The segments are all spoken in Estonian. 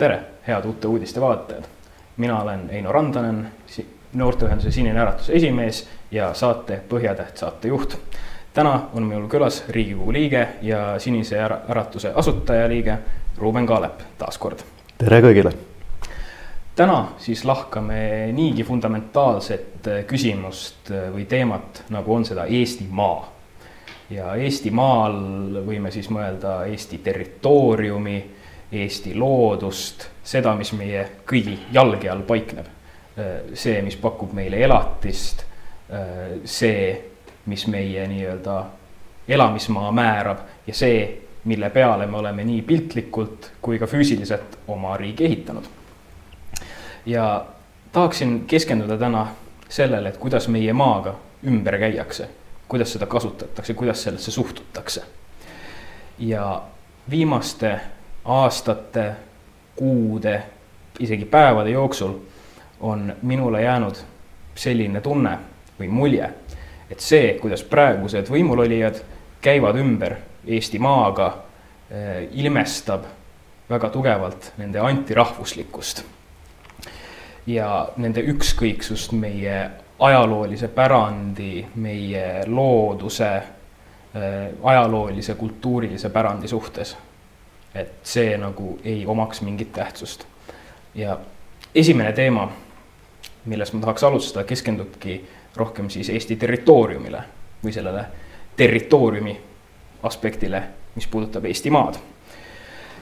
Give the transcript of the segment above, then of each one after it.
tere, head Uute Uudiste vaatajad. mina olen Eino Randanen, noorteühenduse Sinine Äratus esimees ja saate Põhjatäht saatejuht. täna on minul külas Riigikogu liige ja Sinise Äratuse asutajaliige Ruuben Kaalep taas kord. tere kõigile. täna siis lahkame niigi fundamentaalset küsimust või teemat, nagu on seda Eestimaa ja Eestimaal võime siis mõelda Eesti territooriumi, Eesti loodust, seda, mis meie kõigi jalge all paikneb. see, mis pakub meile elatist, see, mis meie nii-öelda elamismaa määrab ja see, mille peale me oleme nii piltlikult kui ka füüsiliselt oma riigi ehitanud. ja tahaksin keskenduda täna sellele, et kuidas meie maaga ümber käiakse kuidas seda kasutatakse, kuidas sellesse suhtutakse. ja viimaste aastate, kuude, isegi päevade jooksul on minule jäänud selline tunne või mulje, et see, kuidas praegused võimulolijad käivad ümber Eesti maaga, eh, ilmestab väga tugevalt nende antirahvuslikkust ja nende ükskõiksust meie ajaloolise pärandi, meie looduse, äh, ajaloolise kultuurilise pärandi suhtes. Et see nagu ei omaks mingit tähtsust. ja esimene teema, millest ma tahaks alustada, keskendubki rohkem siis Eesti territooriumile või sellele territooriumi aspektile, mis puudutab Eestimaad.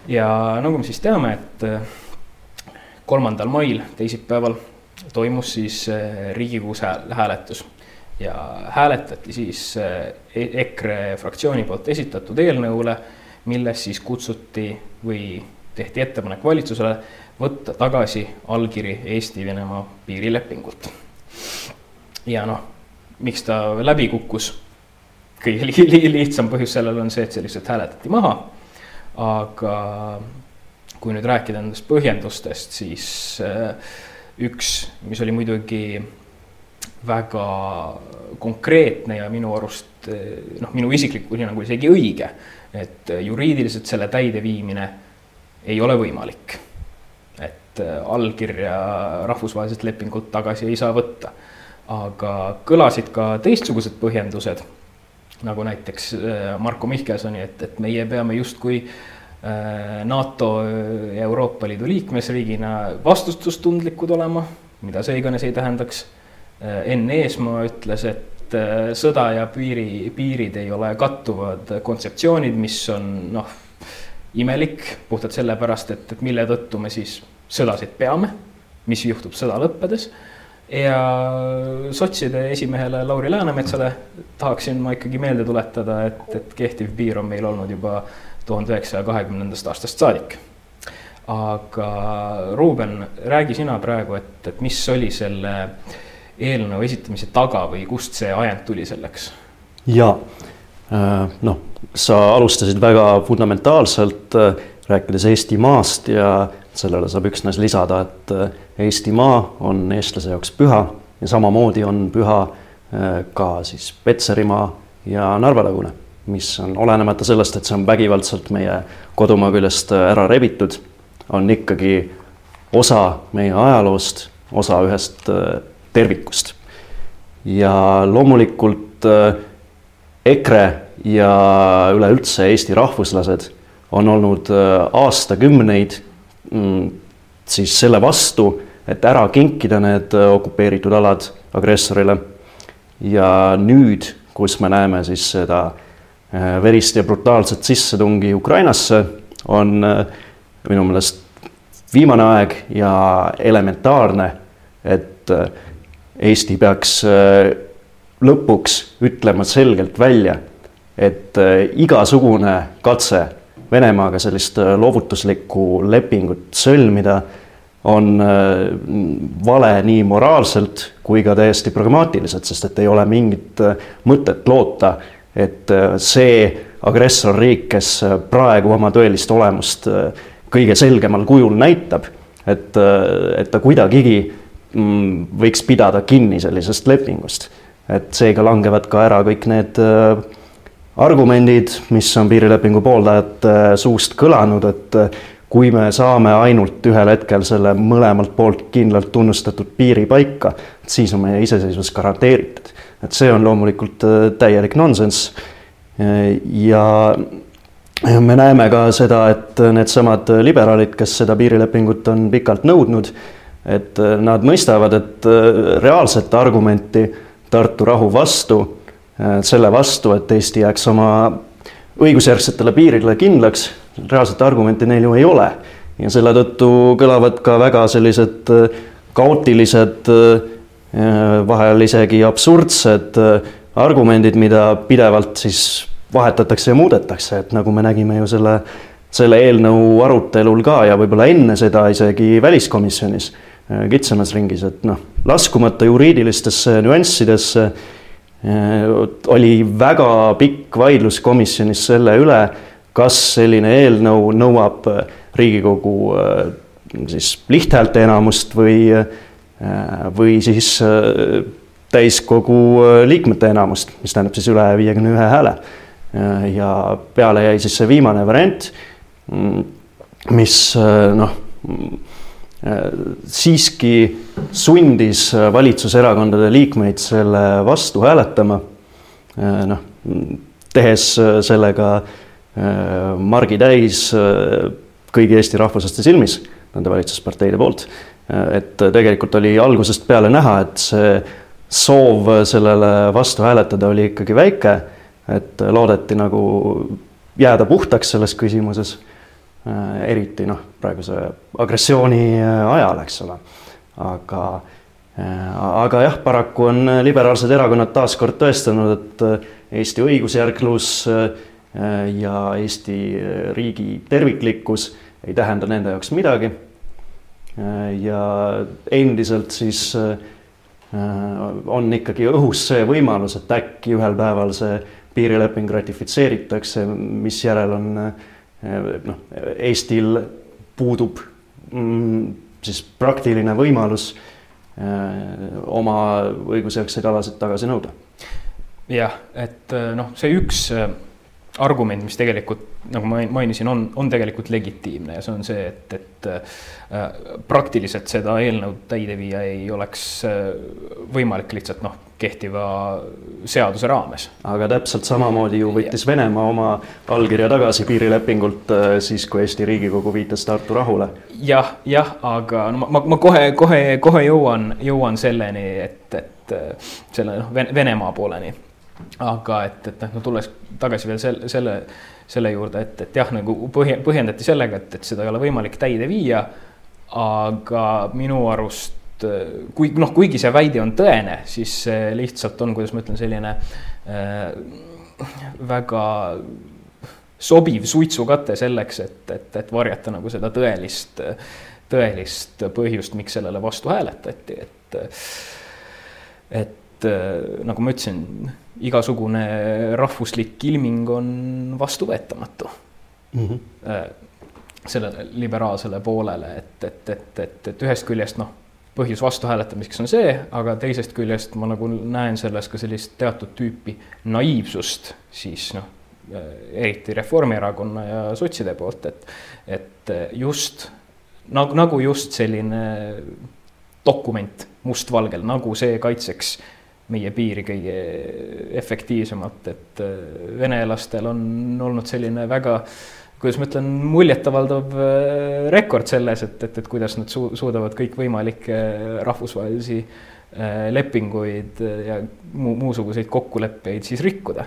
ja nagu me siis teame, et äh, kolmandal mail, teisipäeval toimus siis äh, Riigikogus hääletus ja hääletati siis äh, e-, EKRE fraktsiooni poolt esitatud eelnõule, milles siis kutsuti või tehti ettepanek valitsusele võtta tagasi allkiri Eesti-Venemaa piirilepingult. ja noh, miks ta läbi kukkus, kõige li li lihtsam põhjus sellel on see, et see lihtsalt hääletati maha. aga kui nüüd rääkida nendest põhjendustest, siis äh, üks, mis oli muidugi väga konkreetne ja minu arust noh, minu isiklikul hinnangul isegi õige, et juriidiliselt selle täideviimine ei ole võimalik. et allkirja rahvusvaheliselt lepingult tagasi ei saa võtta. aga kõlasid ka teistsugused põhjendused, nagu näiteks Marko Mihkelsoni, et, et meie peame justkui NATO ja Euroopa Liidu liikmesriigina vastutustundlikud olema, mida see iganes ei tähendaks. Äh, Enn Eesmaa ütles, et äh, sõda ja piiri, piirid ei ole kattuvad kontseptsioonid, mis on noh, imelik puhtalt sellepärast, et, et mille tõttu me siis sõdasid peame, mis juhtub sõda lõppedes ja sotside esimehele Lauri Läänemetsale tahaksin ma ikkagi meelde tuletada, et, et kehtiv piir on meil olnud juba tuhande üheksasaja kahekümnendast aastast saadik. aga Ruuben, räägi sina praegu, et, et mis oli selle eelnõu esitamise taga või kust see ajend tuli selleks? ja äh, noh, sa alustasid väga fundamentaalselt äh, rääkides Eestimaast ja sellele saab üksnes lisada, et äh, Eestimaa on eestlase jaoks püha ja samamoodi on püha ka siis Petserimaa ja Narva-tagune mis on olenemata sellest, et see on vägivaldselt meie kodumaa küljest ära rebitud, on ikkagi osa meie ajaloost, osa ühest tervikust. ja loomulikult äh, EKRE ja üleüldse Eesti rahvuslased on olnud aastakümneid mm, siis selle vastu, et ära kinkida need okupeeritud alad agressorile. ja nüüd, kus me näeme siis seda Äh, verist ja brutaalset sissetungi Ukrainasse on äh, minu meelest viimane aeg ja elementaarne, et äh, Eesti peaks lõpuks ütlema selgelt välja, et igasugune katse Venemaaga sellist loovutuslikku lepingut sõlmida on vale nii moraalselt kui ka täiesti pragmaatiliselt, sest et ei ole mingit mõtet loota et äh, see agressorriik, kes äh, praegu oma tõelist olemust äh, kõige selgemal kujul näitab, et, et ta kuidagigi võiks pidada kinni sellisest lepingust. et seega langevad ka ära kõik need argumendid, mis on piirilepingu pooldajate suust kõlanud, et kui me saame ainult ühel hetkel selle mõlemalt poolt kindlalt tunnustatud piiri paika, siis on meie iseseisvus garanteeritud. et see on loomulikult äh, täielik nonsenss. ja me näeme ka seda, et needsamad liberaalid, kes seda piirilepingut on pikalt nõudnud, et nad mõistavad, et reaalset argumenti Tartu rahu vastu, selle vastu, et Eesti jääks oma õigusjärgsetele piiridele kindlaks, reaalset argumenti neil ju ei ole. ja selle tõttu kõlavad ka väga sellised äh, kaootilised, äh, vahel isegi absurdsed äh, argumendid, mida pidevalt siis vahetatakse ja muudetakse, et nagu me nägime ju selle, selle eelnõu arutelul ka ja võib-olla enne seda isegi väliskomisjonis kitsamas ringis, et noh, laskumata juriidilistesse nüanssidesse oli väga pikk vaidlus komisjonis selle üle kas selline eelnõu nõuab äh, Riigikogu äh, siis lihthäälte enamust või, äh, või siis täiskogu liikmete enamust, mis tähendab siis üle viiekümne ühe hääle. ja peale jäi siis see viimane variant, mm, mis noh, siiski sundis valitsuserakondade liikmeid selle vastu hääletama. noh, tehes sellega äh, Äh, margi täis äh, kõigi Eesti rahvuslaste silmis nende valitsusparteide poolt. Äh, et tegelikult oli algusest peale näha, et see soov sellele vastu hääletada oli ikkagi väike, et loodeti nagu jääda puhtaks selles küsimuses, eriti noh, praeguse agressiooni ajal, eks ole. aga, aga jah, paraku on liberaalsed erakonnad taaskord tõestanud, et Eesti õigusjärglus äh, Äh, ja Eesti äh, riigi terviklikkus ei tähenda nende jaoks midagi. Äh, ja endiselt siis on ikkagi õhus see võimalus, et äkki ühel päeval see piirileping ratifitseeritakse, misjärel on noh, Eestil puudub mm, siis praktiline võimalus oma õigusjärgseid alasid tagasi nõuda. jah, et noh, see üks argument, mis tegelikult nagu ma mainisin, on, on tegelikult legitiimne ja see on see, et, et äh, praktiliselt seda eelnõu täide viia ei oleks äh, võimalik lihtsalt noh, kehtiva seaduse raames. aga täpselt samamoodi ju võttis Venemaa oma allkirja tagasi piirilepingult äh, siis, kui Eesti Riigikogu viitas Tartu rahule ja,. jah, jah, aga no ma, ma kohe, kohe, kohe jõuan, jõuan selleni, et, et äh, selle noh, Venemaa pooleni aga et, et noh, no tulles tagasi veel selle, selle, selle juurde, et, et jah, nagu põhja, põhjendati sellega, et, et seda ei ole võimalik täide viia. aga minu arust, kui noh, kuigi see väide on tõene, siis see lihtsalt on, kuidas ma ütlen, selline äh, väga sobiv suitsukate selleks, et, et, et varjata nagu seda tõelist, tõelist põhjust, miks sellele vastu hääletati, et, et nagu ma ütlesin igasugune rahvuslik ilming on vastuvõetamatu mm. -hmm. sellele liberaalsele poolele, et, et, et, et, et ühest küljest noh, põhjus vastuhääletamiseks on see, aga teisest küljest ma nagu näen selles ka sellist teatud tüüpi naiivsust, siis noh, äh, eriti Reformierakonna ja sotside poolt, et, et just nagu, nagu just selline dokument mustvalgel, nagu see kaitseks meie piiri kõige efektiivsemalt, et äh, venelastel on olnud selline väga kuidas ma ütlen, muljetavaldav äh, rekord selles, et, et, et kuidas nad su suudavad kõikvõimalikke rahvusvahelisi äh, lepinguid ja muu, muusuguseid kokkuleppeid siis rikkuda.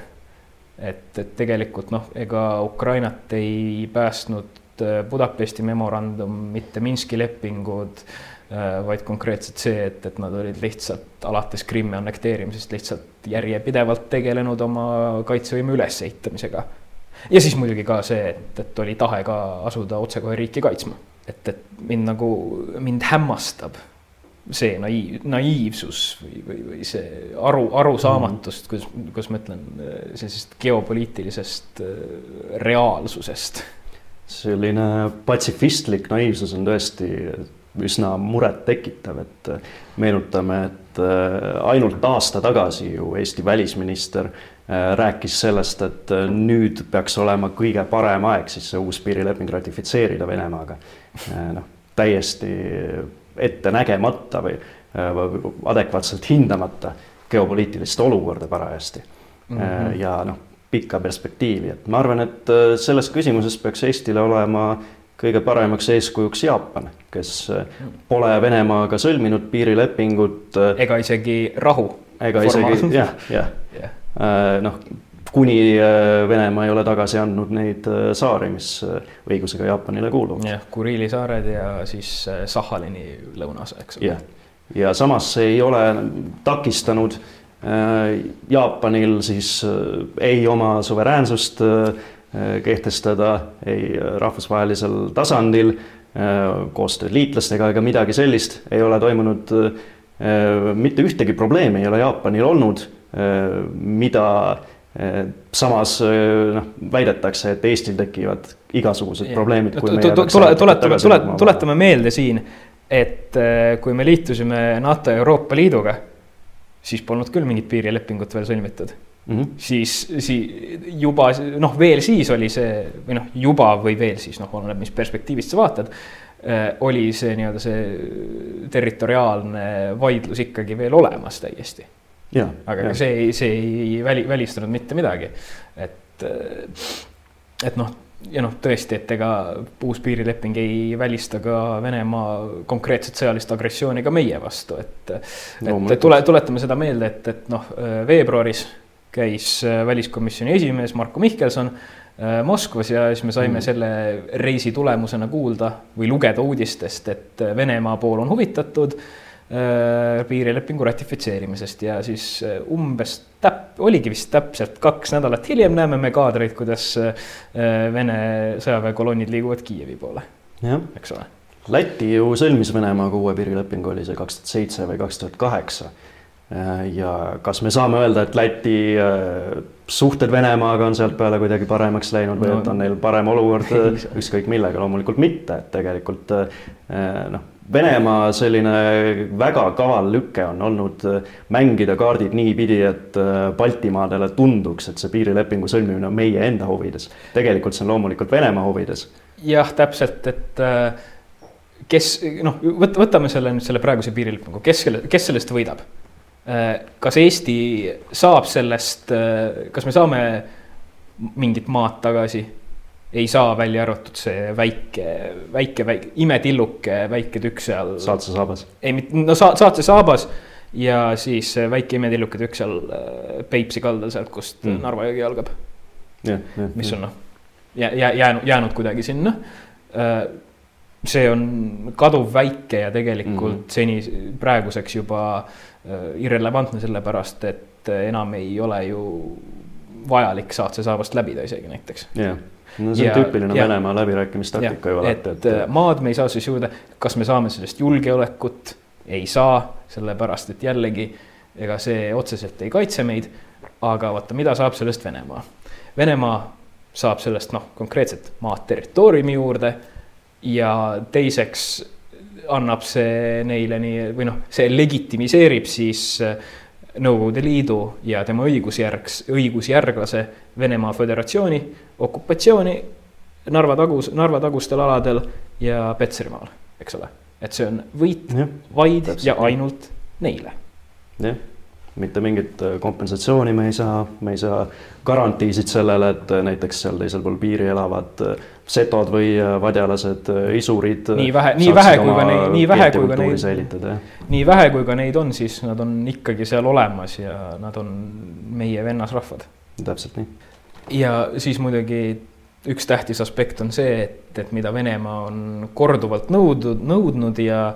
et, et tegelikult noh, ega Ukrainat ei päästnud Budapesti memorandum, mitte Minski lepingud vaid konkreetselt see, et, et nad olid lihtsalt alates Krimmi annekteerimisest lihtsalt järjepidevalt tegelenud oma kaitsevõime ülesehitamisega. ja siis muidugi ka see, et, et oli tahe ka asuda otsekohe riiki kaitsma. et, et mind nagu, mind hämmastab see naiiv, naiivsus või, või, või see aru, arusaamatust, kuidas, kuidas ma ütlen, sellisest geopoliitilisest äh, reaalsusest. selline patsifistlik naiivsus on tõesti üsna murettekitav, et meenutame, et ainult aasta tagasi ju Eesti välisminister rääkis sellest, et nüüd peaks olema kõige parem aeg siis see uus piirileping ratifitseerida Venemaaga. noh, täiesti ettenägemata või adekvaatselt hindamata geopoliitilist olukorda parajasti mm. -hmm. ja noh, pikka perspektiivi, et ma arvan, et äh, selles küsimuses peaks Eestile olema kõige paremaks eeskujuks Jaapan, kes äh, pole Venemaaga sõlminud piirilepingut. ega isegi rahu. ega isegi jah, jah yeah. noh, kuni Venemaa ei ole tagasi andnud neid saari, mis õigusega Jaapanile kuuluvad. jah, Kuriili saared ja siis Sahhalini lõunaosa, eks ole. ja samas see ei ole takistanud äh, Jaapanil siis äh, ei oma suveräänsust äh, kehtestada ei rahvusvahelisel tasandil, koostööd liitlastega ega midagi sellist ei ole toimunud. mitte ühtegi probleemi ei ole Jaapanil olnud, mida samas noh, väidetakse, et Eestil tekivad igasugused probleemid. tule, tuletame, tule, tuletame meelde siin et äh, kui me liitusime NATO ja Euroopa Liiduga, siis polnud küll mingit piirilepingut veel sõlmitud mm. -hmm. siis, siis juba noh, veel siis oli see või noh, juba või veel siis noh, oleneb, mis perspektiivist sa vaatad äh,. oli see nii-öelda see territoriaalne vaidlus ikkagi veel olemas täiesti. aga ja. see, see ei väli, välistanud mitte midagi, et, et noh ja noh, tõesti, et ega uus piirileping ei välista ka Venemaa konkreetset sõjalist agressiooni ka meie vastu, et no,. et tule, tuletame seda meelde, et, et noh, veebruaris käis väliskomisjoni esimees Marko Mihkelson äh, Moskvas ja siis me saime mm. selle reisi tulemusena kuulda või lugeda uudistest, et Venemaa pool on huvitatud Äh, piirilepingu ratifitseerimisest ja siis äh, umbes täp-, oligi vist täpselt kaks nädalat hiljem näeme me kaadreid, kuidas äh, Vene sõjaväekolonnid liiguvad Kiievi poole, eks ole. Läti ju sõlmis Venemaaga uue piirilepingu, oli see kaks tuhat seitse või kaks tuhat kaheksa. Ja kas me saame öelda, et Läti suhted Venemaaga on sealt peale kuidagi paremaks läinud või no, et on neil parem olukord ükskõik millega, loomulikult mitte, et tegelikult noh Venemaa selline väga kaval lüke on olnud äh, mängida kaardid niipidi, et äh, Baltimaadele tunduks, et see piirilepingu sõlmimine on meie enda huvides. tegelikult see on loomulikult Venemaa huvides. jah, täpselt, et äh, kes noh, võt-, võtame selle nüüd selle praeguse piirilepingu, kes selle, kes sellest võidab? Kas Eesti saab sellest, kas me saame mingit maad tagasi? ei saa, välja arvatud see väike, väike, väike, imetilluke väike tükk seal. Saatse saabas. ei, no sa-, Saatse saabas ja siis väike imetilluke tükk seal äh, Peipsi kaldal sealt, kust mm. Narva jõgi algab. mis on noh, jää-, jäänud, jäänud kuidagi sinna. Äh, see on kaduvväike ja tegelikult mm. seni, praeguseks juba äh, irrelevantne, sellepärast et enam ei ole ju vajalik Saatse saabast läbida isegi näiteks. jah no see on ja, tüüpiline ja, Venemaa läbirääkimistaktika ju alati, et, et. maad me ei saa siis juurde, kas me saame sellest julgeolekut, ei saa, sellepärast et jällegi ega see otseselt ei kaitse meid. aga vaata, mida saab sellest Venemaa? Venemaa saab sellest noh, konkreetselt maad territooriumi juurde ja teiseks annab see neile nii või noh, see legitimiseerib siis Nõukogude Liidu ja tema õigusjärgs, õigusjärglase Venemaa Föderatsiooni okupatsiooni Narva tagus, Narva tagustel aladel ja Petserimaal, eks ole. et see on võit ja, vaid täpselt. ja ainult neile. jah, mitte mingit äh, kompensatsiooni me ei saa, me ei saa garantiisid sellele, et äh, näiteks seal teisel pool piiri elavad äh, setod või vadjalased, isurid. nii vähe, nii vähe kui ka neid, nii vähe kui ka neid, nii vähe kui ka neid on, siis nad on ikkagi seal olemas ja nad on meie vennasrahvad. täpselt nii ja siis muidugi üks tähtis aspekt on see, et, et mida Venemaa on korduvalt nõudnud, nõudnud ja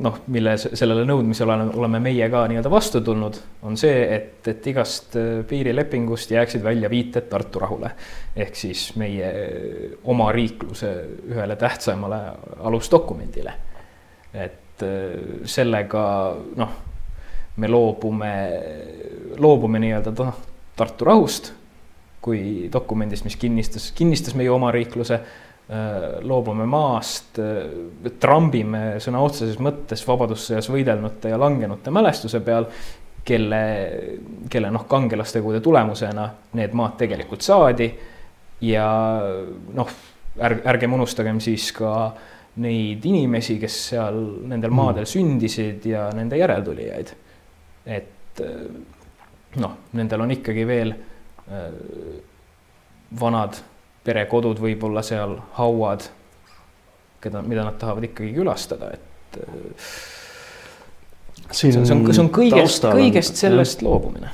noh, mille sellele nõudmisele oleme, meie ka nii-öelda vastu tulnud, on see, et, et igast äh, piirilepingust jääksid välja viited Tartu rahule. ehk siis meie oma riikluse ühele tähtsamale alusdokumendile. et äh, sellega noh, me loobume, loobume nii-öelda noh, Tartu rahust kui dokumendist, mis kinnistas, kinnistas meie omariikluse. Loobume maast, trambime sõna otseses mõttes vabadussõjas võidelnute ja langenute mälestuse peal, kelle, kelle noh, kangelastegude tulemusena need maad tegelikult saadi. ja noh, ärg-, ärgem unustagem siis ka neid inimesi, kes seal nendel maadel mm. sündisid ja nende järeltulijaid. et noh, nendel on ikkagi veel vanad perekodud võib-olla seal, hauad, keda, mida nad tahavad ikkagi külastada, et. see on, see on, see on kõigest, kõigest sellest jah. loobumine.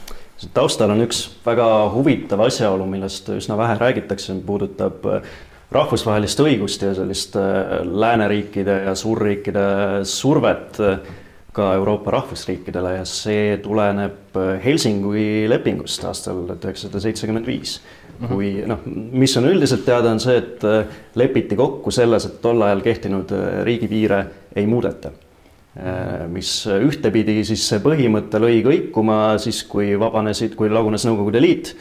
taustal on üks väga huvitav asjaolu, millest üsna vähe räägitakse, puudutab äh, rahvusvahelist õigust ja sellist äh, lääneriikide ja suurriikide survet äh, ka Euroopa rahvusriikidele ja see tuleneb Helsingi lepingust aastal tuhat üheksasada seitsekümmend viis. Kui noh, mis on üldiselt teada, on see, et äh, lepiti kokku selles, et tol ajal kehtinud äh, riigipiire ei muudeta. Äh, mis ühtepidi siis see põhimõte lõi kõikuma siis, kui vabanesid, kui lagunes Nõukogude Liit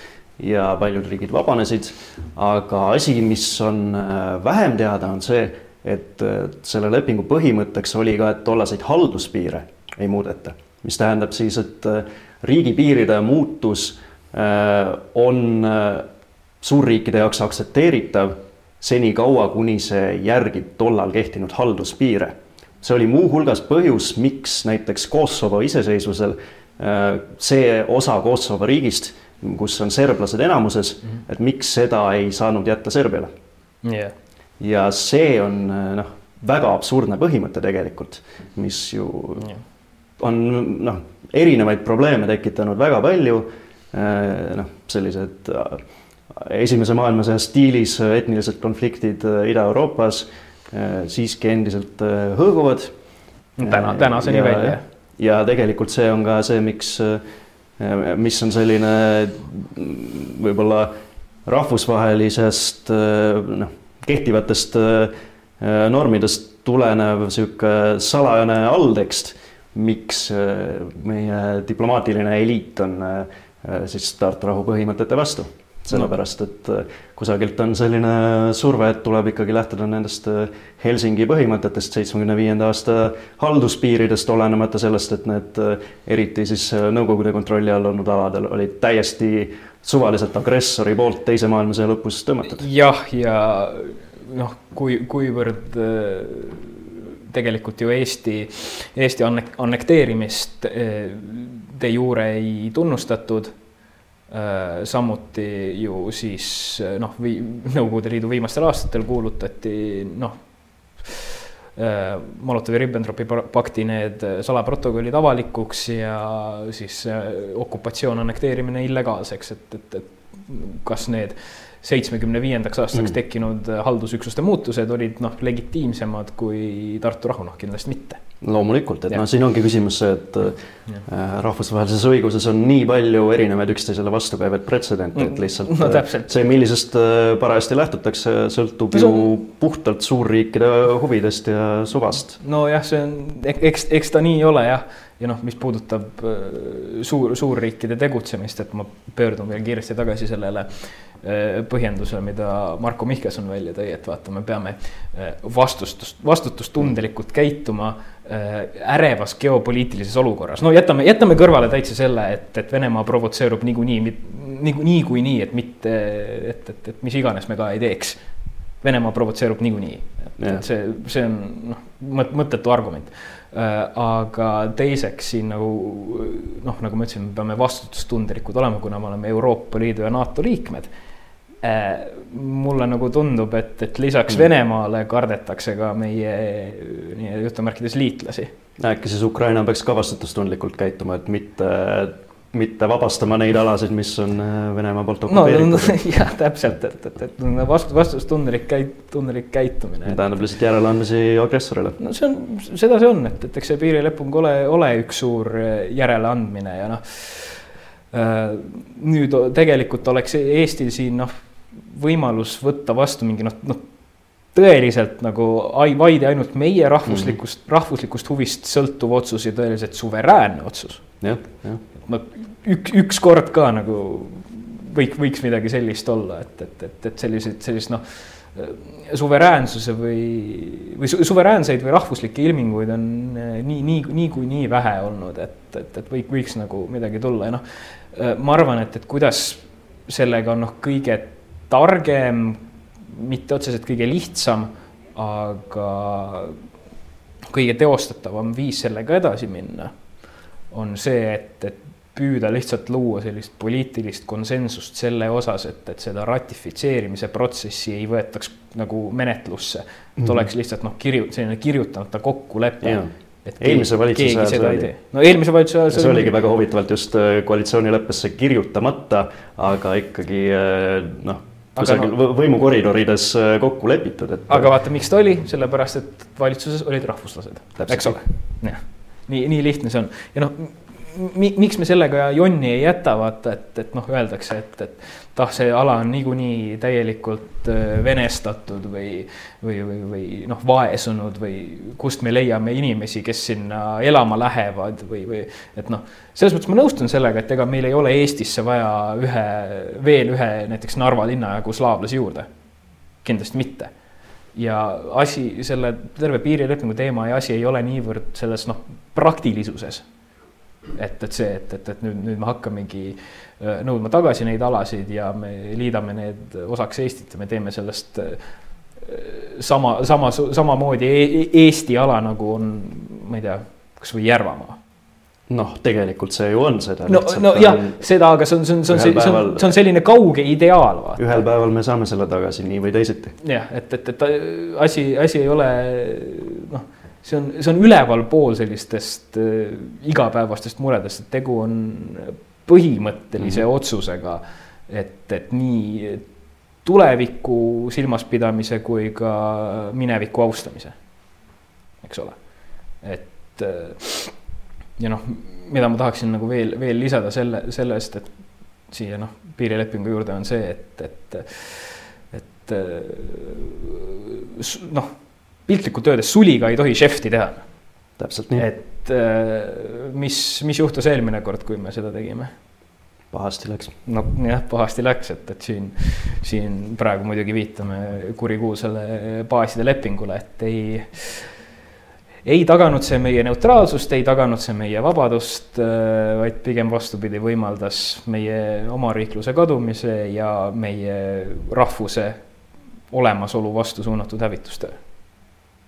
ja paljud riigid vabanesid. aga asi, mis on vähem teada, on see, et selle lepingu põhimõtteks oli ka, et tollaseid halduspiire ei muudeta, mis tähendab siis, et riigipiiride muutus on suurriikide jaoks aktsepteeritav senikaua, kuni see järgib tollal kehtinud halduspiire. see oli muuhulgas põhjus, miks näiteks Kosovo iseseisvusel äh, see osa Kosovo riigist, kus on serblased enamuses -hmm. et miks seda ei saanud jätta Serbiale yeah.. ja see on äh, noh, väga absurdne põhimõte tegelikult, mis ju yeah. on noh, erinevaid probleeme tekitanud väga palju. Äh, noh, sellised esimese maailmasõja stiilis etnilised konfliktid äh, Ida-Euroopas äh, siiski endiselt äh, hõõguvad. täna, tänaseni välja. ja tegelikult see on ka see, miks, mis on selline võib-olla rahvusvahelisest noh, kehtivatest normidest tulenev sihuke salajane alltekst, miks meie diplomaatiline eliit on siis Tartu rahu põhimõtete vastu sellepärast et äh, kusagilt on selline surve, et tuleb ikkagi lähtuda nendest äh, Helsingi põhimõtetest, seitsmekümne viienda aasta halduspiiridest, olenemata sellest, et need äh, eriti siis Nõukogude kontrolli all olnud aladel olid täiesti suvaliselt agressori poolt Teise maailmasõja lõpus tõmmatud. jah, ja noh, kui, kuivõrd tegelikult ju Eesti, Eesti annek-, annekteerimist de jure ei tunnustatud samuti ju siis äh, noh, Nõukogude Liidu viimastel aastatel kuulutati noh, äh, Molotovi-Ribbentropi pakti need salaprotokollid avalikuks ja siis okupatsioon, annekteerimine illegaalseks, et, et, et kas need seitsmekümne viiendaks aastaks mm. tekkinud haldusüksuste muutused olid noh, legitiimsemad kui Tartu rahu, noh kindlasti mitte loomulikult, et noh, siin ongi küsimus see, et ja. Äh, rahvusvahelises õiguses on nii palju erinevaid üksteisele vastukäivaid pretsedente, et lihtsalt no, äh, see, millisest äh, parajasti lähtutakse, sõltub ju puhtalt suurriikide huvidest ja suvast. nojah, see on, eks, eks ta nii ole jah, ja noh, mis puudutab suur, suurriikide tegutsemist, et ma pöördun veel kiiresti tagasi sellele põhjendusele, mida Marko Mihkelson välja tõi, et vaata, me peame vastutust, vastutustundlikult käituma Äh, ärevas geopoliitilises olukorras, no jätame, jätame kõrvale täitsa selle, et, et Venemaa provotseerub niikuinii, niikuinii, niikuinii, et mitte, et, et, et mis iganes me ka ei teeks. Venemaa provotseerub niikuinii, et see, see on noh, mõttetu argument. Äh, aga teiseks siin nagu noh, nagu ma ütlesin, me peame vastutustundlikud olema, kuna me oleme Euroopa Liidu ja NATO liikmed Äh, mulle nagu tundub, et, et lisaks mm. Venemaale kardetakse ka meie nii jutumärkides liitlasi. äkki siis Ukraina peaks ka vastutustundlikult käituma, et mitte, mitte vabastama neid alasid, mis on äh, Venemaa poolt okupeeritud no,? No, jah, täpselt, et, et, et vastu, vastutustundlik käit-, tundlik käitumine. tähendab lihtsalt järeleandmisi agressorile. no see on, seda see on, et, et eks see piirileping ole, ole üks suur äh, järeleandmine ja noh nüüd tegelikult oleks Eestil siin noh võimalus võtta vastu mingi noh, noh tõeliselt nagu vaid ja ainult meie rahvuslikust mm, -hmm. rahvuslikust huvist sõltuv otsus ja tõeliselt suveräänne otsus. jah, jah. no üks, ükskord ka nagu võiks, võiks midagi sellist olla, et, et, et, et selliseid, sellist noh, suveräänsuse või, või suveräänseid või rahvuslikke ilminguid on nii, nii, niikuinii nii vähe olnud, et, et, et võik, võiks nagu midagi tulla ja noh, ma arvan, et, et kuidas sellega on noh, kõige targem, mitte otseselt kõige lihtsam, aga kõige teostatavam viis sellega edasi minna on see, et, et püüda lihtsalt luua sellist poliitilist konsensust selle osas, et, et seda ratifitseerimise protsessi ei võetaks nagu menetlusse. et mm -hmm. oleks lihtsalt noh, kirju-, selline kirjutamata kokkulepe. eelmise valitsuse ajal ei tee. no eelmise valitsuse ajal. see oligi väga huvitavalt just äh, koalitsioonileppesse kirjutamata, aga ikkagi äh, noh kusagil no, võimukoridorides äh, kokku lepitud, et. aga vaata, miks ta oli, sellepärast et valitsuses olid rahvuslased, eks ole. nii, nii lihtne see on ja noh miks me sellega jonni ei jäta, vaata, et, et noh, öeldakse, et, et tah, see ala on niikuinii täielikult äh, venestatud või, või, või, või noh, vaesunud või kust me leiame inimesi, kes sinna elama lähevad või, või et noh, selles mõttes ma nõustun sellega, et ega meil ei ole Eestisse vaja ühe, veel ühe näiteks Narva linna jagu slaavlasi juurde. kindlasti mitte ja asi, selle terve piirilepingu teema ja asi ei ole niivõrd selles noh, praktilisuses et, et see, et, et, et nüüd, nüüd me hakkamegi äh, nõudma tagasi neid alasid ja me liidame need osaks Eestit ja me teeme sellest äh, sama, sama, samamoodi e, e Eesti ala, nagu on, ma ei tea, kasvõi Järvamaa noh, tegelikult see ju on seda. no, no jah, seda, aga see on, see on, see on, see on, see on selline kauge ideaal. ühel päeval me saame selle tagasi nii või teisiti. jah, et, et, et asi, asi ei ole noh see on, see on ülevalpool sellistest äh, igapäevastest muredest, et tegu on põhimõttelise mm -hmm. otsusega, et, et nii tuleviku silmaspidamise kui ka mineviku austamise, eks ole. et äh, ja noh, mida ma tahaksin nagu veel, veel lisada selle, sellest, et siia noh, piirilepingu juurde on see, et, et, et äh, noh piltlikult öeldes suliga ei tohi šefti teha. täpselt nii. et äh, mis, mis juhtus eelmine kord, kui me seda tegime? pahasti läks. no jah, pahasti läks, et, et siin, siin praegu muidugi viitame kurikuulsale baaside lepingule, et ei, ei taganud see meie neutraalsust, ei taganud see meie vabadust, äh, vaid pigem vastupidi, võimaldas meie omariikluse kadumise ja meie rahvuse olemasolu vastu suunatud hävitustöö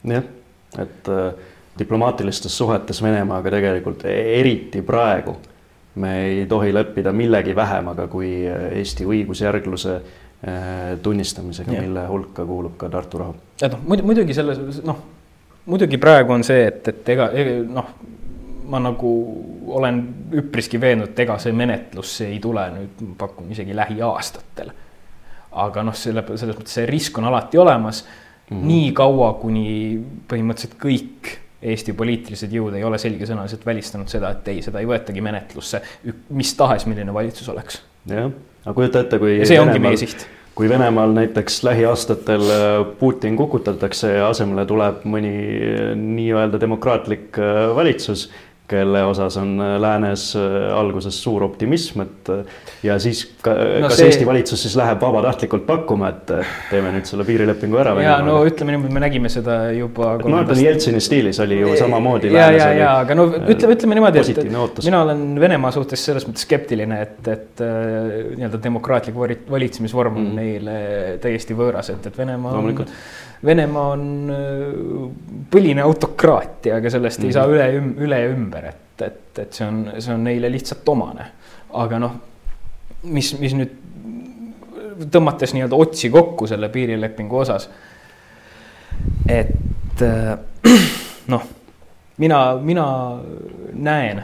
jah, et äh, diplomaatilistes suhetes Venemaaga tegelikult eriti praegu me ei tohi leppida millegi vähemaga kui äh, Eesti õigusjärgluse äh, tunnistamisega, mille hulka kuulub ka Tartu rahu. et noh, muidugi selles noh, muidugi praegu on see, et, et ega noh, ma nagu olen üpriski veendunud, et ega see menetlus ei tule nüüd, pakun isegi lähiaastatel. aga noh, selle, selles mõttes see risk on alati olemas mm nii kaua, kuni põhimõtteliselt kõik Eesti poliitilised jõud ei ole selgesõnaliselt välistanud seda, et ei, seda ei võetagi menetlusse, mis tahes, milline valitsus oleks. jah, aga kujuta ette, kui. see Venemaal, ongi meie siht kui Venemaal näiteks lähiaastatel äh, Putin kukutatakse ja asemele tuleb mõni äh, nii-öelda demokraatlik äh, valitsus kelle osas on äh, läänes äh, alguses suur optimism, et äh, ja siis ka, no kas see... Eesti valitsus siis läheb vabatahtlikult pakkuma, et teeme nüüd selle piirilepingu ära? ja no ütleme niimoodi, me nägime seda juba. no ütleme Jeltsini stiilis oli ju samamoodi. ja, ja, ja aga no ütleme, ütleme niimoodi, et mina olen Venemaa suhtes selles mõttes skeptiline, et, et nii-öelda demokraatlik valitsemisvorm on mm. neile täiesti võõras, et, et Venemaa on no, Venemaa on äh, põline autokraatia, aga sellest mm -hmm. ei saa mhm. üle, üle ja ümber, et, et, et see on, see on neile lihtsalt omane. aga noh, mis, mis nüüd tõmmates nii-öelda otsi kokku selle piirilepingu osas. et äh, noh, mina, mina näen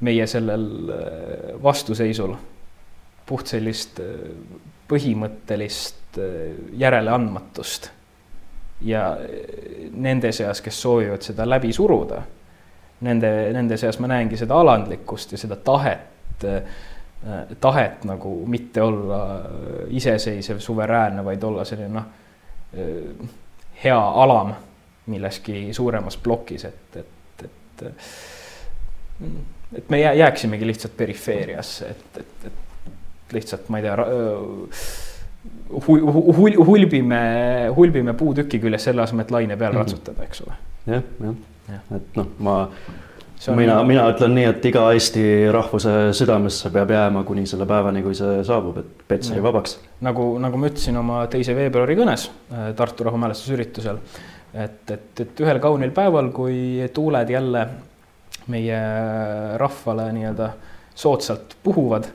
meie sellel äh, vastuseisul puht sellist põhimõttelist järeleandmatust ja nende seas, kes soovivad seda läbi suruda, nende, nende seas ma näengi seda alandlikkust ja seda tahet, tahet nagu mitte olla iseseisev, suveräänne, vaid olla selline noh, hea alam milleski suuremas plokis, et, et, et et me jääksimegi lihtsalt perifeeriasse, et, et, et lihtsalt ma ei tea hu-, hul-, hulbime, hulbime puutüki küljes selle asemel, et laine peal -hmm. ratsutada, eks ole. jah, jah, et noh, ma mina, mina ütlen nii, et iga Eesti rahvuse südamesse peab jääma kuni selle päevani, kui see saabub, et Petseri vabaks. nagu, nagu ma ütlesin oma teise veebruari kõnes äh, Tartu rahumälestusüritusel, et, et, et ühel kaunil päeval, kui tuuled jälle meie rahvale nii-öelda soodsalt puhuvad,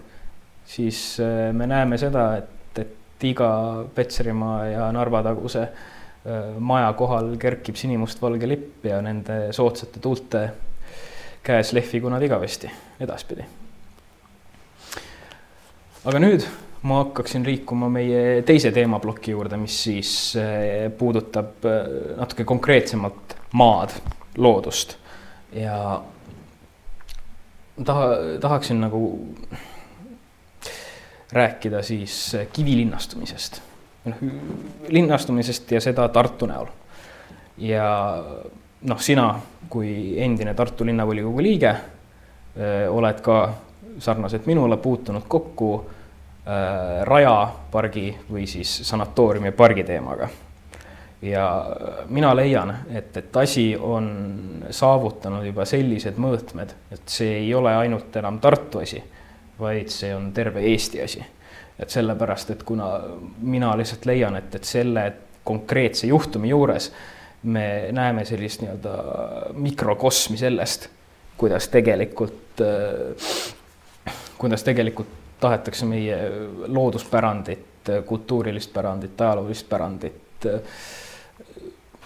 siis äh, me näeme seda, et iga Petserimaa ja Narva taguse maja kohal kerkib sinimustvalge lipp ja nende soodsate tuulte käes lehvigu nad igavesti edaspidi. aga nüüd ma hakkaksin liikuma meie teise teemaploki juurde, mis siis puudutab natuke konkreetsemalt maad, loodust ja taha, tahaksin nagu rääkida siis kivilinnastumisest. noh, linnastumisest ja seda Tartu näol. ja noh, sina kui endine Tartu linnavolikogu liige oled ka sarnaselt minule puutunud kokku äh, Raja pargi või siis sanatooriumi pargi teemaga. ja mina leian, et, et asi on saavutanud juba sellised mõõtmed, et see ei ole ainult enam Tartu asi vaid see on terve Eesti asi. et sellepärast, et kuna mina lihtsalt leian, et, et selle konkreetse juhtumi juures me näeme sellist nii-öelda mikrokosmi sellest, kuidas tegelikult, kuidas tegelikult tahetakse meie looduspärandit, kultuurilist pärandit, ajaloolist pärandit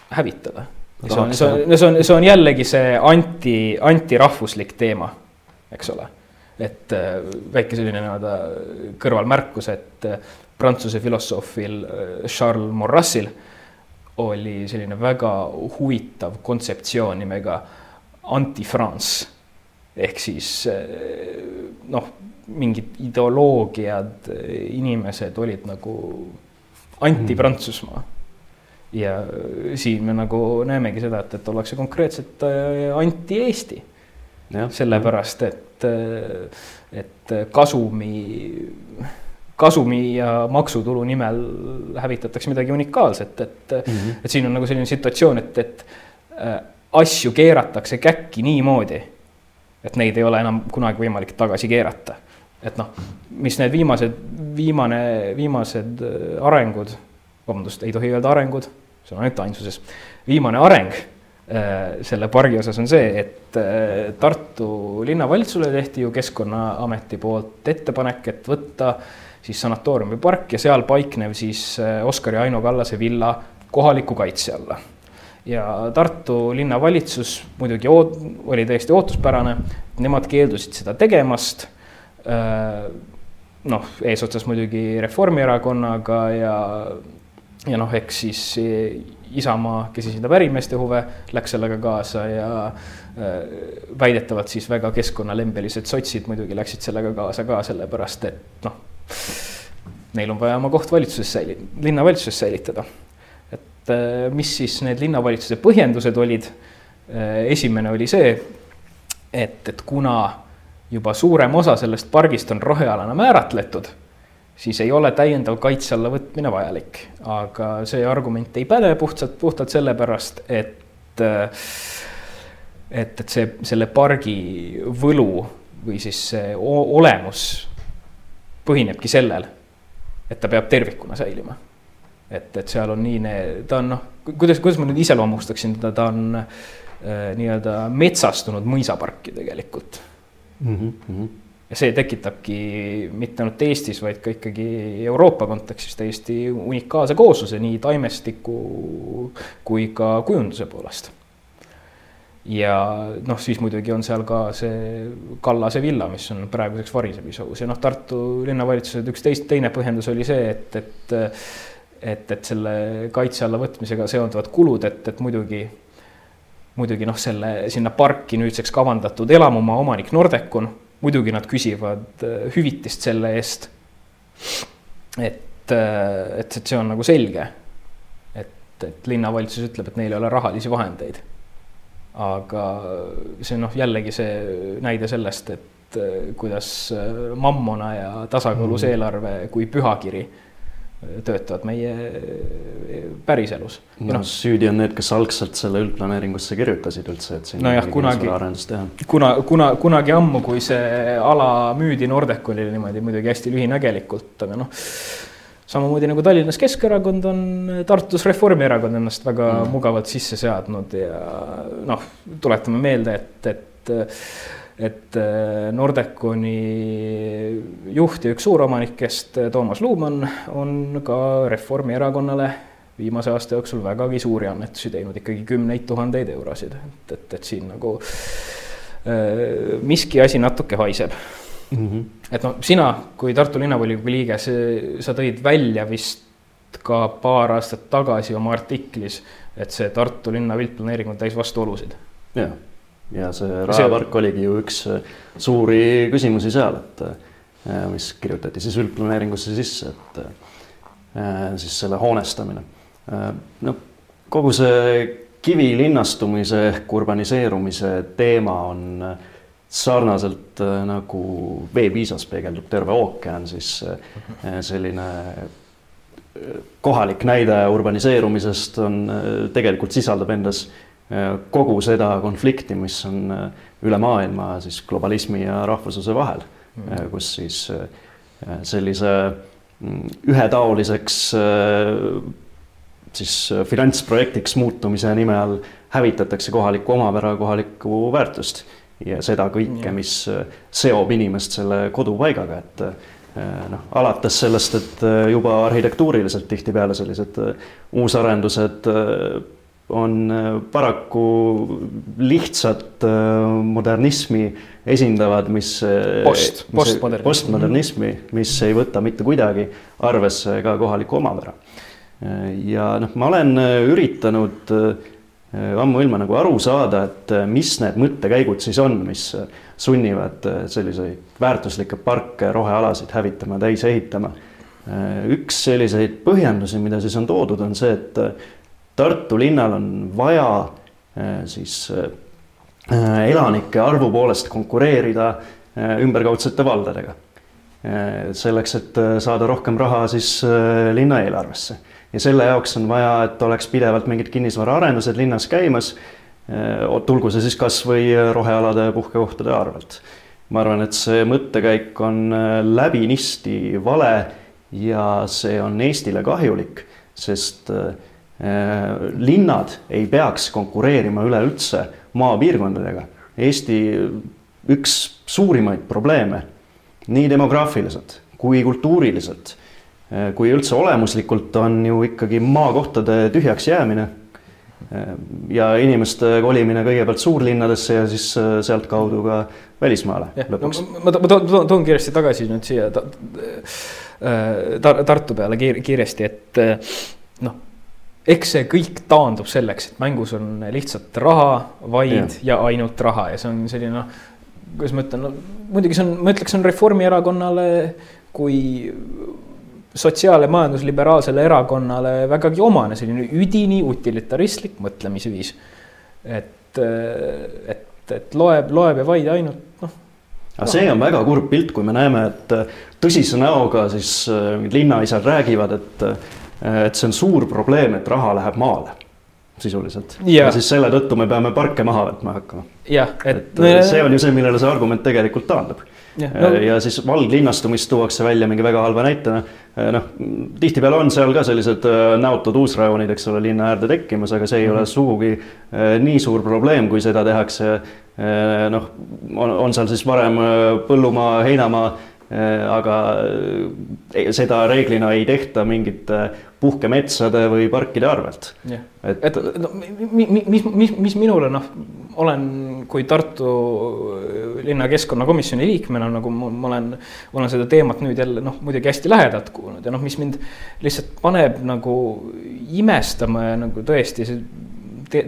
hävitada. see on, see on, see on, see on jällegi see anti, antirahvuslik teema, eks ole et äh, väike selline nii-öelda kõrvalmärkus, et äh, prantsuse filosoofil äh, Charles Maurrasil oli selline väga huvitav kontseptsioon nimega anti-France ehk siis noh, mingid ideoloogiad, inimesed olid nagu anti-Prantsusmaa. ja siin me nagu näemegi seda, et, et ollakse konkreetselt anti-Eesti. sellepärast, et et, et kasumi, kasumi ja maksutulu nimel hävitatakse midagi unikaalset, et mm, -hmm. et siin on nagu selline situatsioon, et, et äh, asju keeratakse käkki niimoodi, et neid ei ole enam kunagi võimalik tagasi keerata. et noh, mis need viimased, viimane, viimased äh, arengud, vabandust, ei tohi öelda arengud, see on ainult ainsuses, viimane areng selle pargi osas on see, et äh, Tartu linnavalitsusele tehti ju Keskkonnaameti poolt ettepanek, et võtta siis sanatooriumi park ja seal paiknev siis äh, Oskar ja Aino Kallase villa kohaliku kaitse alla. ja Tartu linnavalitsus muidugi oot, oli täiesti ootuspärane, nemad keeldusid seda tegemast. noh, eesotsas muidugi Reformierakonnaga ja, ja noh, eks siis Isamaa, kes esindab ärimeeste huve, läks sellega kaasa ja äh, väidetavalt siis väga keskkonnalembelised sotsid muidugi läksid sellega kaasa ka sellepärast, et noh, neil on vaja oma koht valitsuses säili-, linnavalitsuses säilitada. et äh, mis siis need linnavalitsuse põhjendused olid? Äh, esimene oli see, et, et kuna juba suurem osa sellest pargist on rohealana määratletud siis ei ole täiendav kaitse alla võtmine vajalik. aga see argument ei päde puhtalt, puhtalt sellepärast, et, et, et see, selle pargi võlu või siis see olemus põhinebki sellel, et ta peab tervikuna säilima. et, et seal on nii ta on noh, kuidas, kuidas ma nüüd iseloomustaksin teda, ta on äh, nii-öelda metsastunud mõisaparki tegelikult mm. -hmm ja see tekitabki mitte ainult Eestis, vaid ka ikkagi Euroopa kontekstis täiesti unikaalse koosluse nii taimestiku kui ka kujunduse poolest. ja noh, siis muidugi on seal ka see Kallase villa, mis on praeguseks varisemis ohus ja noh, Tartu linnavalitsuse üks teist, teine põhjendus oli see, et, et et, et selle kaitse alla võtmisega seonduvad kulud, et, et muidugi muidugi noh, selle sinna parki nüüdseks kavandatud elamumaa omanik Nordecon muidugi nad küsivad äh, hüvitist selle eest. et, äh, et, et see on nagu selge. et, et linnavalitsus ütleb, et neil ei ole rahalisi vahendeid. aga see noh, jällegi see näide sellest, et äh, kuidas mammona ja tasakaalus mm. eelarve kui pühakiri töötavad meie päriselus. no noh, süüdi on need, kes algselt selle üldplaneeringusse kirjutasid üldse, et siin nojah, kunagi, kuna, kuna, kunagi ammu, kui see ala müüdi Nordecolile niimoodi muidugi hästi lühinägelikult, aga noh, samamoodi nagu Tallinnas Keskerakond on Tartus Reformierakond ennast väga mm. mugavalt sisse seadnud ja noh, tuletame meelde, et, et et äh, Nordeconi juht ja üks suuromanikest, Toomas Luumann, on ka Reformierakonnale viimase aasta jooksul vägagi suuri annetusi teinud, ikkagi kümneid tuhandeid eurosid, et, et, et siin nagu äh, miski asi natuke haiseb mm. -hmm. et noh, sina kui Tartu linnavolikogu liige, sa tõid välja vist ka paar aastat tagasi oma artiklis, et see Tartu linna üldplaneering on täis vastuolusid. jah ja see rajapark oligi ju üks äh, suuri küsimusi seal, et äh, mis kirjutati siis üldplaneeringusse sisse, et äh, siis selle hoonestamine. noh, kogu see kivilinnastumise ehk urbaniseerumise teema on sarnaselt nagu veepiisas peegeldub terve ookean, siis selline kohalik näide urbaniseerumisest on, tegelikult sisaldab endas kogu seda konflikti, mis on äh, üle maailma siis globalismi ja rahvusluse vahel mm, -hmm. kus siis äh, sellise mm, ühetaoliseks siis finantsprojektiks muutumise nime all hävitatakse kohalikku omapära, kohalikku väärtust ja seda kõike, mis seob inimest selle kodupaigaga, et noh, alates sellest, et juba arhitektuuriliselt tihtipeale sellised uusarendused on äh, paraku lihtsat äh, modernismi esindavad, mis äh, Post, postmodernismi. postmodernismi, mis ei võta mitte kuidagi arvesse ka kohalikku omapära. ja noh, ma olen üritanud ammuilma nagu aru saada, et mis need mõttekäigud siis on, mis sunnivad selliseid väärtuslikke parke, rohealasid hävitama, täis ehitama. üks selliseid põhjendusi, mida siis on toodud, on see, et Tartu linnal on vaja äh, siis äh, elanike arvu poolest konkureerida äh, ümberkaudsete valdadega. selleks, et saada rohkem raha siis linna eelarvesse ja selle jaoks on vaja, et oleks pidevalt mingid kinnisvaraarendused linnas käimas. tulgu see siis kasvõi rohealade puhkekohtade arvelt. ma arvan, et see mõttekäik on läbinisti vale ja see on Eestile kahjulik, sest äh, Äh, linnad ei peaks konkureerima üleüldse maapiirkondadega. Eesti üks suurimaid probleeme nii demograafiliselt kui kultuuriliselt äh, kui üldse olemuslikult on ju ikkagi maakohtade tühjaks jäämine. Äh, ja inimeste kolimine kõigepealt suurlinnadesse ja siis sealtkaudu ka välismaale lõpuks no,. ma, ma toon, toon kiiresti tagasi nüüd siia ta, ta, Tartu peale kiir, kiiresti, et noh eks see kõik taandub selleks, et mängus on lihtsalt raha, vaid ja, ja ainult raha ja see on selline noh, kuidas ma ütlen, no muidugi see on, ma ütleks, on Reformierakonnale kui sotsiaal- ja majandusliberaalsele erakonnale vägagi omane selline üdini utilitaristlik mõtlemisviis. et, et, et loeb, loeb ja vaid ainult noh. aga see on väga kurb pilt, kui me näeme, et tõsise näoga siis äh, linnaisad räägivad, et et see on suur probleem, et raha läheb maale sisuliselt ja. ja siis selle tõttu me peame parke maha võtma hakkama. jah, et, et me... see on ju see, millele see argument tegelikult taandub. Ja, no... Äh, ja siis valglinnastumist tuuakse välja mingi väga halva näitena. Äh, noh, tihtipeale on seal ka sellised näotud uusrajoonid, eks ole, linna äärde tekkimas, aga see ei mm -hmm. ole mhm. sugugi nii suur probleem, kui seda tehakse. noh, on, on seal siis varem põllumaa, heinamaa Äh, aga äh, seda reeglina ei tehta mingite puhkemetsade või parkide arvelt. et, et no, mis, mis, mis, mis minule noh, olen kui Tartu linna keskkonnakomisjoni liikmena nagu ma olen, olen seda teemat nüüd jälle noh, muidugi hästi lähedalt kuulnud ja noh, mis mind lihtsalt paneb nagu imestama ja nagu tõesti see te,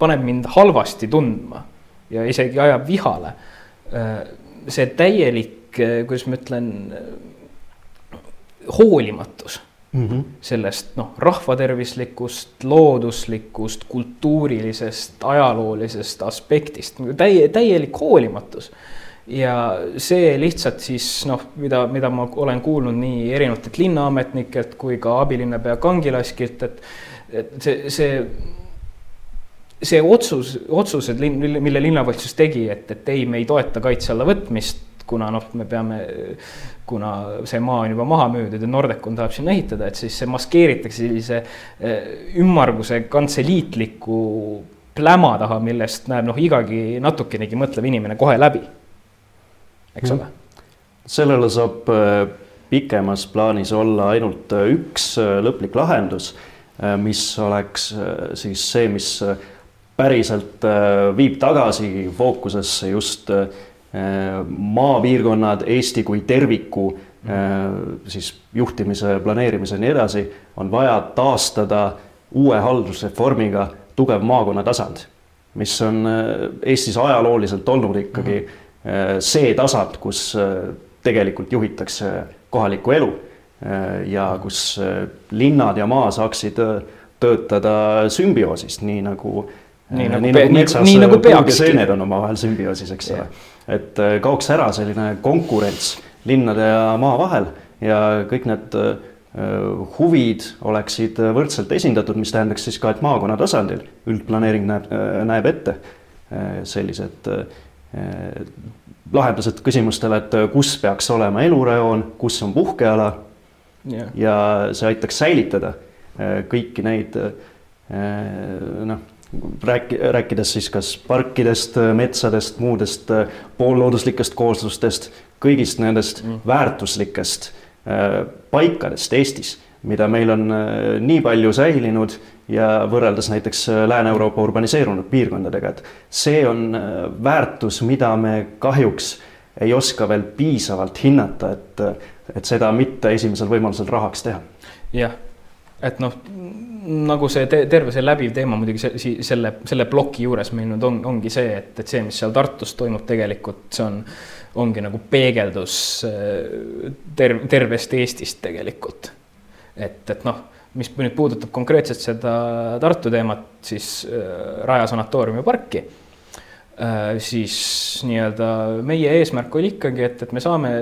paneb mind halvasti tundma ja isegi ajab vihale. Äh, see täielik Eh, kuidas ma ütlen, hoolimatus mm -hmm. sellest noh, rahvatervislikust, looduslikust, kultuurilisest, ajaloolisest aspektist, täie, täielik hoolimatus. ja see lihtsalt siis noh, mida, mida ma olen kuulnud nii erinevatelt linnaametnikelt kui ka abilinnapea Kangilaskilt, et, et see, see see otsus, otsused, mille linnavalitsus tegi, et, et ei, me ei toeta kaitse alla võtmist, kuna noh, me peame, kuna see maa on juba maha müüdud ja Nordecon tahab sinna ehitada, et siis see maskeeritakse sellise eh, ümmarguse kantseliitliku pläma taha, millest näeb noh, igagi natukenegi mõtlev inimene kohe läbi. eks ole? sellele saab eh, pikemas plaanis olla ainult eh, üks lõplik lahendus, mis oleks siis see, mis päriselt viib tagasi fookusesse just äh, maapiirkonnad, Eesti kui terviku äh, siis juhtimise, planeerimise ja nii edasi, on vaja taastada uue haldusreformiga tugev maakonna tasand, mis on Eestis ajalooliselt olnud ikkagi see tasand, kus tegelikult juhitakse kohalikku elu ja kus linnad ja maa saaksid töötada sümbioosis, nii nagu nii nagu, nii nagu metsas nii, nagu puud ja seened on omavahel sümbioosis, eks ole. et äh, kaoks ära selline konkurents linnade ja maa vahel ja kõik need äh, huvid oleksid võrdselt esindatud, mis tähendaks siis ka, et maakonna tasandil üldplaneering näeb, äh, näeb ette sellised lahendused küsimustele, et kus peaks olema elurajoon, kus on puhkeala. Yeah.. ja see aitaks säilitada kõiki neid noh rääki-, rääkides siis kas parkidest, metsadest, muudest äh, poollooduslikest kooslustest, kõigist nendest mm. väärtuslikest äh, paikadest Eestis, mida meil on äh, nii palju säilinud ja võrreldes näiteks Lääne-Euroopa urbaniseerunud piirkondadega, et see on väärtus, mida me kahjuks ei oska veel piisavalt hinnata, et, et seda mitte esimesel võimalusel rahaks teha. jah, et noh nagu see te terve see läbiv teema muidugi see, selle, selle ploki juures meil nüüd on, ongi see, et, et see, mis seal Tartus toimub, tegelikult see on, ongi nagu peegeldus äh, terv-, tervest Eestist tegelikult. et, et noh, mis nüüd puudutab konkreetselt seda Tartu teemat, siis äh, Raja sanatooriumi parki äh,, siis nii-öelda meie eesmärk oli ikkagi, et, et me saame,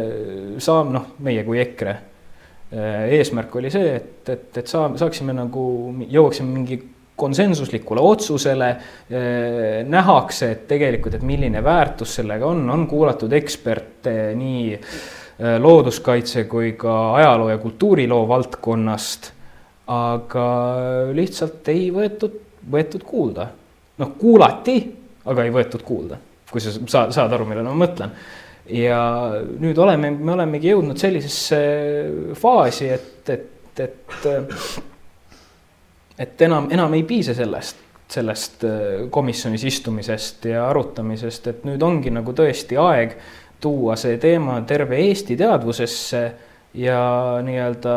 saame noh, meie kui EKRE eesmärk oli see, et, et, et saa-, saaksime nagu, jõuaksime mingi konsensuslikule otsusele. Äh, nähakse, et tegelikult, et milline väärtus sellega on, on kuulatud eksperte nii äh, looduskaitse kui ka ajaloo ja kultuuriloo valdkonnast. aga lihtsalt ei võetud, võetud kuulda. noh, kuulati, aga ei võetud kuulda, kui sa saad, saad aru, millele ma mõtlen ja nüüd oleme, me olemegi jõudnud sellisesse faasi, et, et, et, et enam, enam ei piisa sellest, sellest komisjonis istumisest ja arutamisest, et nüüd ongi nagu tõesti aeg tuua see teema terve Eesti teadvusesse ja nii-öelda,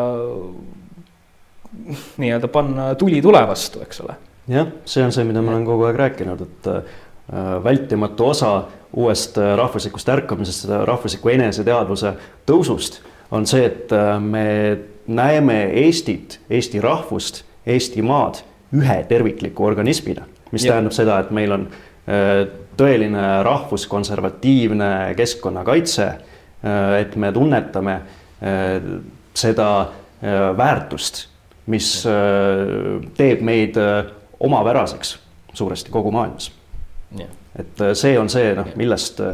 nii-öelda panna tuli tule vastu, eks ole. jah, see on see, mida ma olen kogu aeg rääkinud, et äh, vältimatu osa uuest äh, rahvuslikust ärkamisest, seda rahvusliku eneseteadvuse tõusust, on see, et äh, me näeme Eestit, Eesti rahvust, Eestimaad ühe tervikliku organismina, mis ja. tähendab seda, et meil on äh, tõeline rahvuskonservatiivne keskkonnakaitse, et me tunnetame seda väärtust, mis teeb meid omapäraseks suuresti kogu maailmas et äh, see on see, noh, millest äh,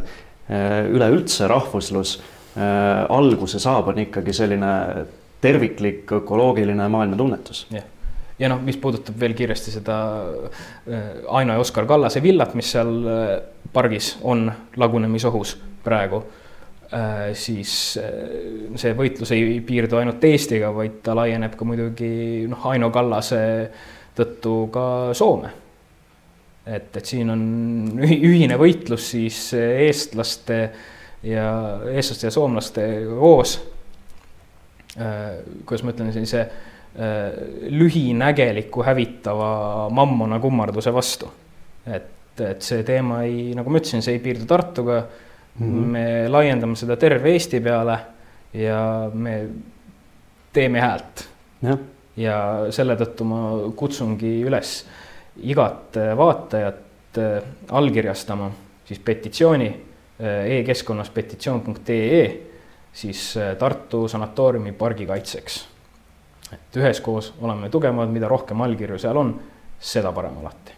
üleüldse rahvuslus äh, alguse saab, on ikkagi selline terviklik ökoloogiline maailmatunnetus. jah, ja noh, mis puudutab veel kiiresti seda Aino ja Oskar Kallase villat, mis seal pargis on lagunemisohus praegu siis see võitlus ei piirdu ainult Eestiga, vaid ta laieneb ka muidugi noh, Aino Kallase tõttu ka Soome et, et siin on ühine võitlus siis eestlaste ja eestlaste ja soomlaste koos. Äh, kuidas ma ütlen, sellise äh, lühinägeliku hävitava mammona kummarduse vastu. et, et see teema ei, nagu ma ütlesin, see ei piirdu Tartuga mm. -hmm. me laiendame seda terve Eesti peale ja me teeme häält. ja selle tõttu ma kutsungi üles igat äh, vaatajat äh, allkirjastama siis petitsiooni e-keskkonnas petitsioon.ee siis Tartu sanatooriumi pargi kaitseks. et üheskoos oleme tugevamad, mida rohkem allkirju seal on, seda parem alati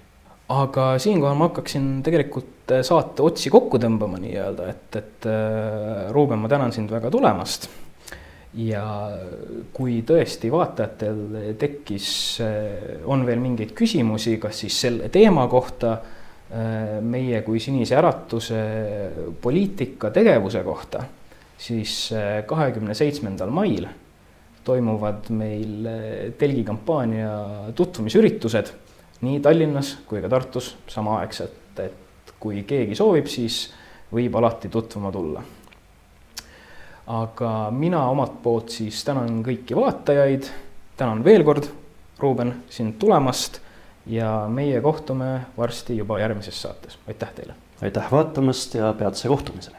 aga siinkohal ma hakkaksin tegelikult äh, saate otsi kokku tõmbama nii-öelda, et, et äh, Ruuben, ma tänan sind väga tulemast. Ja kui tõesti vaatajatel tekkis, äh, on veel mingeid küsimusi, kas siis selle teema kohta, meie kui Sinise Äratuse poliitika tegevuse kohta, siis kahekümne seitsmendal mail toimuvad meil telgi kampaania tutvumisüritused nii Tallinnas kui ka Tartus samaaegselt, et kui keegi soovib, siis võib alati tutvuma tulla. Aga mina omalt poolt siis tänan kõiki vaatajaid, tänan veel kord, Ruuben, sind tulemast ja meie kohtume varsti juba järgmises saates, aitäh teile! aitäh vaatamast ja peatse kohtumiseni!